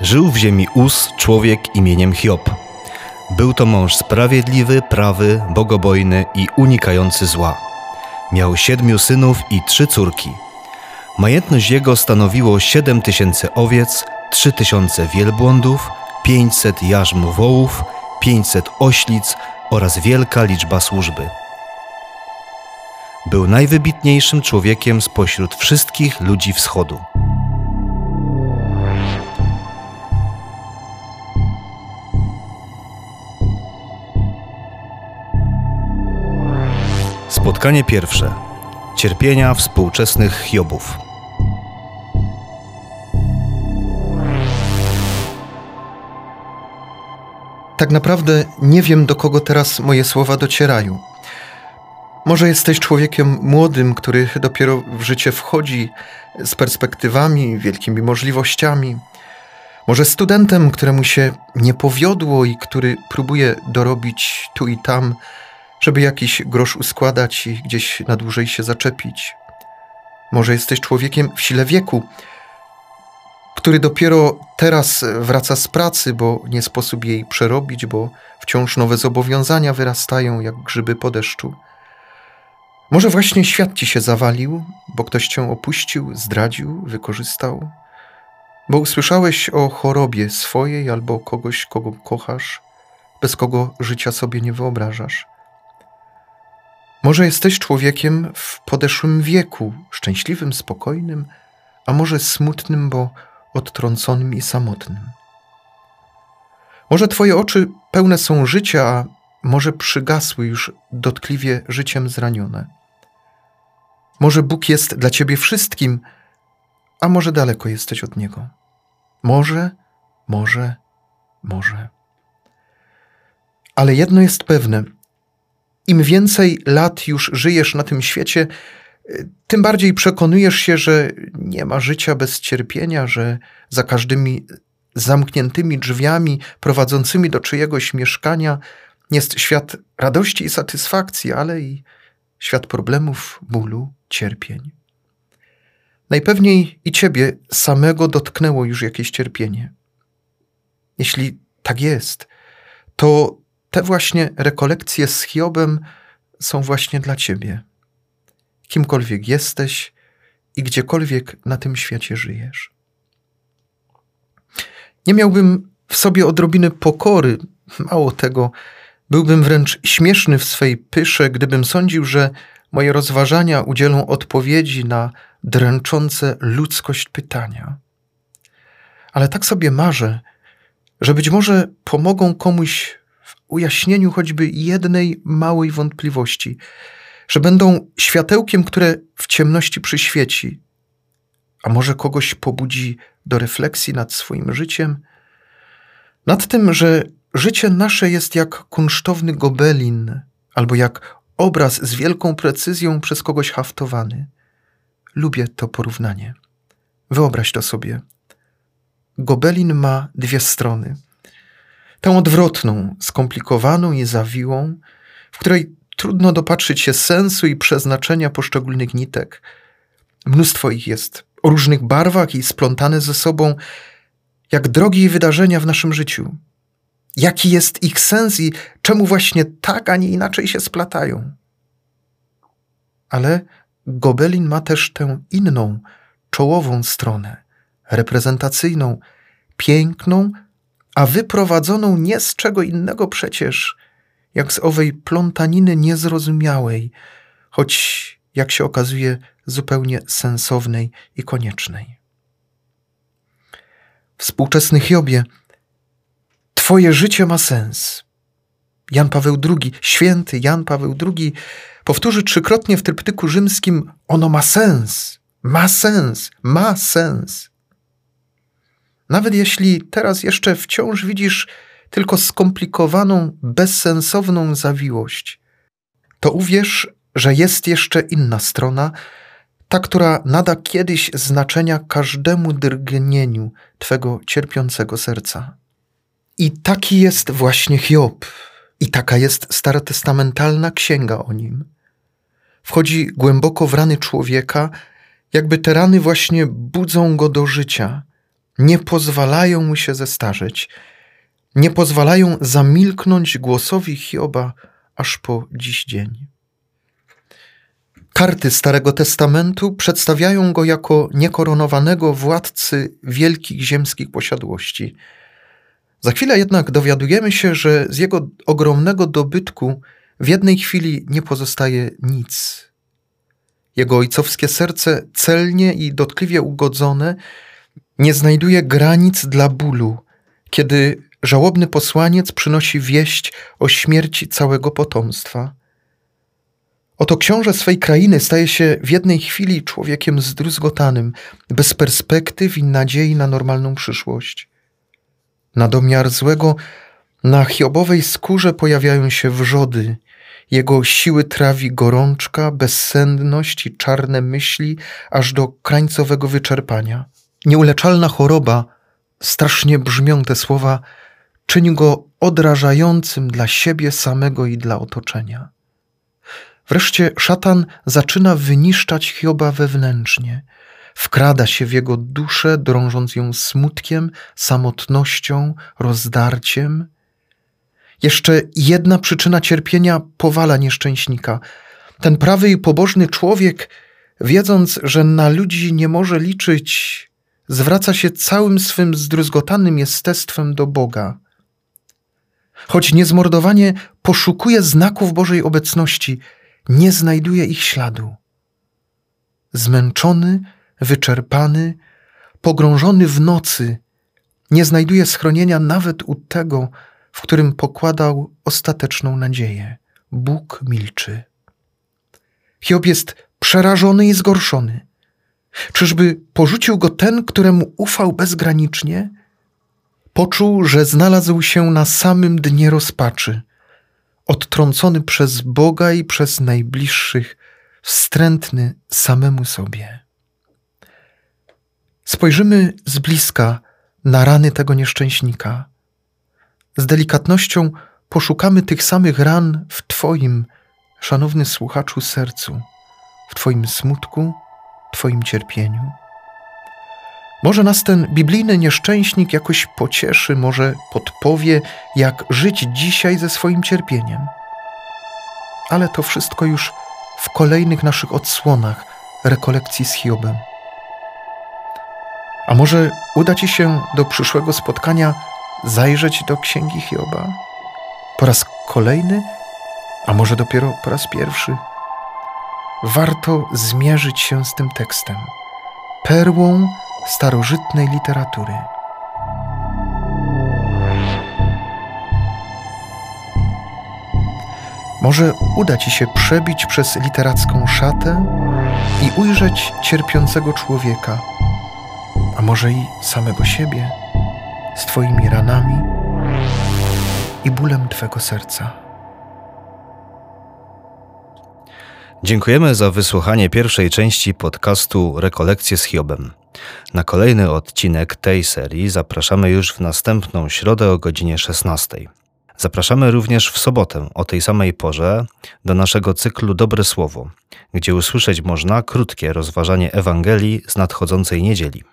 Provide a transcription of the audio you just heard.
Żył w ziemi Uz człowiek imieniem Hiob. Był to mąż sprawiedliwy, prawy, bogobojny i unikający zła. Miał siedmiu synów i trzy córki. Majętność jego stanowiło siedem tysięcy owiec, trzy tysiące wielbłądów, pięćset jarzm wołów, pięćset oślic oraz wielka liczba służby. Był najwybitniejszym człowiekiem spośród wszystkich ludzi wschodu. Spotkanie pierwsze. Cierpienia współczesnych Hiobów. Tak naprawdę nie wiem, do kogo teraz moje słowa docierają. Może jesteś człowiekiem młodym, który dopiero w życie wchodzi z perspektywami, wielkimi możliwościami. Może studentem, któremu się nie powiodło i który próbuje dorobić tu i tam żeby jakiś grosz uskładać i gdzieś na dłużej się zaczepić. Może jesteś człowiekiem w sile wieku, który dopiero teraz wraca z pracy, bo nie sposób jej przerobić, bo wciąż nowe zobowiązania wyrastają jak grzyby po deszczu. Może właśnie świat ci się zawalił, bo ktoś cię opuścił, zdradził, wykorzystał, bo usłyszałeś o chorobie swojej albo kogoś, kogo kochasz, bez kogo życia sobie nie wyobrażasz. Może jesteś człowiekiem w podeszłym wieku, szczęśliwym, spokojnym, a może smutnym, bo odtrąconym i samotnym. Może twoje oczy pełne są życia, a może przygasły już dotkliwie życiem zranione. Może Bóg jest dla ciebie wszystkim, a może daleko jesteś od Niego. Może, może, może. Ale jedno jest pewne – im więcej lat już żyjesz na tym świecie, tym bardziej przekonujesz się, że nie ma życia bez cierpienia, że za każdymi zamkniętymi drzwiami prowadzącymi do czyjegoś mieszkania jest świat radości i satysfakcji, ale i świat problemów, bólu, cierpień. Najpewniej i ciebie samego dotknęło już jakieś cierpienie. Jeśli tak jest, to te właśnie rekolekcje z Hiobem są właśnie dla ciebie. Kimkolwiek jesteś i gdziekolwiek na tym świecie żyjesz. Nie miałbym w sobie odrobiny pokory, mało tego, byłbym wręcz śmieszny w swej pysze, gdybym sądził, że moje rozważania udzielą odpowiedzi na dręczące ludzkość pytania. Ale tak sobie marzę, że być może pomogą komuś ujaśnieniu choćby jednej małej wątpliwości, że będą światełkiem, które w ciemności przyświeci, a może kogoś pobudzi do refleksji nad swoim życiem, nad tym, że życie nasze jest jak kunsztowny gobelin, albo jak obraz z wielką precyzją przez kogoś haftowany. Lubię to porównanie. Wyobraź to sobie. Gobelin ma dwie strony – tę odwrotną, skomplikowaną i zawiłą, w której trudno dopatrzyć się sensu i przeznaczenia poszczególnych nitek. Mnóstwo ich jest o różnych barwach i splątane ze sobą, jak drogie wydarzenia w naszym życiu. Jaki jest ich sens i czemu właśnie tak, a nie inaczej się splatają. Ale Gobelin ma też tę inną, czołową stronę, reprezentacyjną, piękną, a wyprowadzoną nie z czego innego przecież, jak z owej plątaniny niezrozumiałej, choć, jak się okazuje, zupełnie sensownej i koniecznej. Współczesny Hiobie, Twoje życie ma sens. Jan Paweł II, święty Jan Paweł II, powtórzy trzykrotnie w tryptyku rzymskim: Ono ma sens, ma sens, ma sens. Nawet jeśli teraz jeszcze wciąż widzisz tylko skomplikowaną, bezsensowną zawiłość, to uwierz, że jest jeszcze inna strona, ta, która nada kiedyś znaczenia każdemu drgnieniu Twego cierpiącego serca. I taki jest właśnie Hiob, i taka jest starotestamentalna księga o nim. Wchodzi głęboko w rany człowieka, jakby te rany właśnie budzą go do życia – nie pozwalają mu się zestarzeć, nie pozwalają zamilknąć głosowi Hioba aż po dziś dzień. Karty Starego Testamentu przedstawiają go jako niekoronowanego władcy wielkich ziemskich posiadłości. Za chwilę jednak dowiadujemy się, że z jego ogromnego dobytku w jednej chwili nie pozostaje nic. Jego ojcowskie serce, celnie i dotkliwie ugodzone, nie znajduje granic dla bólu, kiedy żałobny posłaniec przynosi wieść o śmierci całego potomstwa. Oto książę swej krainy staje się w jednej chwili człowiekiem zdruzgotanym, bez perspektyw i nadziei na normalną przyszłość. Na domiar złego, na Hiobowej skórze pojawiają się wrzody, jego siły trawi gorączka, bezsenność i czarne myśli, aż do krańcowego wyczerpania. Nieuleczalna choroba, strasznie brzmią te słowa, czyni go odrażającym dla siebie samego i dla otoczenia. Wreszcie szatan zaczyna wyniszczać Hioba wewnętrznie. Wkrada się w jego duszę, drążąc ją smutkiem, samotnością, rozdarciem. Jeszcze jedna przyczyna cierpienia powala nieszczęśnika. Ten prawy i pobożny człowiek, wiedząc, że na ludzi nie może liczyć, zwraca się całym swym zdruzgotanym jestestwem do Boga. Choć niezmordowanie poszukuje znaków Bożej obecności, nie znajduje ich śladu. Zmęczony, wyczerpany, pogrążony w nocy, nie znajduje schronienia nawet u tego, w którym pokładał ostateczną nadzieję. Bóg milczy. Hiob jest przerażony i zgorszony. Czyżby porzucił go ten, któremu ufał bezgranicznie? Poczuł, że znalazł się na samym dnie rozpaczy, odtrącony przez Boga i przez najbliższych, wstrętny samemu sobie. Spojrzymy z bliska na rany tego nieszczęśnika. Z delikatnością poszukamy tych samych ran w Twoim, szanowny słuchaczu, sercu, w Twoim smutku, Twoim cierpieniu. Może nas ten biblijny nieszczęśnik jakoś pocieszy, może podpowie, jak żyć dzisiaj ze swoim cierpieniem. Ale to wszystko już w kolejnych naszych odsłonach rekolekcji z Hiobem. A może uda Ci się do przyszłego spotkania zajrzeć do księgi Hioba? Po raz kolejny, a może dopiero po raz pierwszy? Warto zmierzyć się z tym tekstem, perłą starożytnej literatury. Może uda ci się przebić przez literacką szatę i ujrzeć cierpiącego człowieka, a może i samego siebie z Twoimi ranami i bólem Twego serca. Dziękujemy za wysłuchanie pierwszej części podcastu Rekolekcje z Hiobem. Na kolejny odcinek tej serii zapraszamy już w następną środę o godzinie 16. Zapraszamy również w sobotę o tej samej porze do naszego cyklu Dobre Słowo, gdzie usłyszeć można krótkie rozważanie Ewangelii z nadchodzącej niedzieli.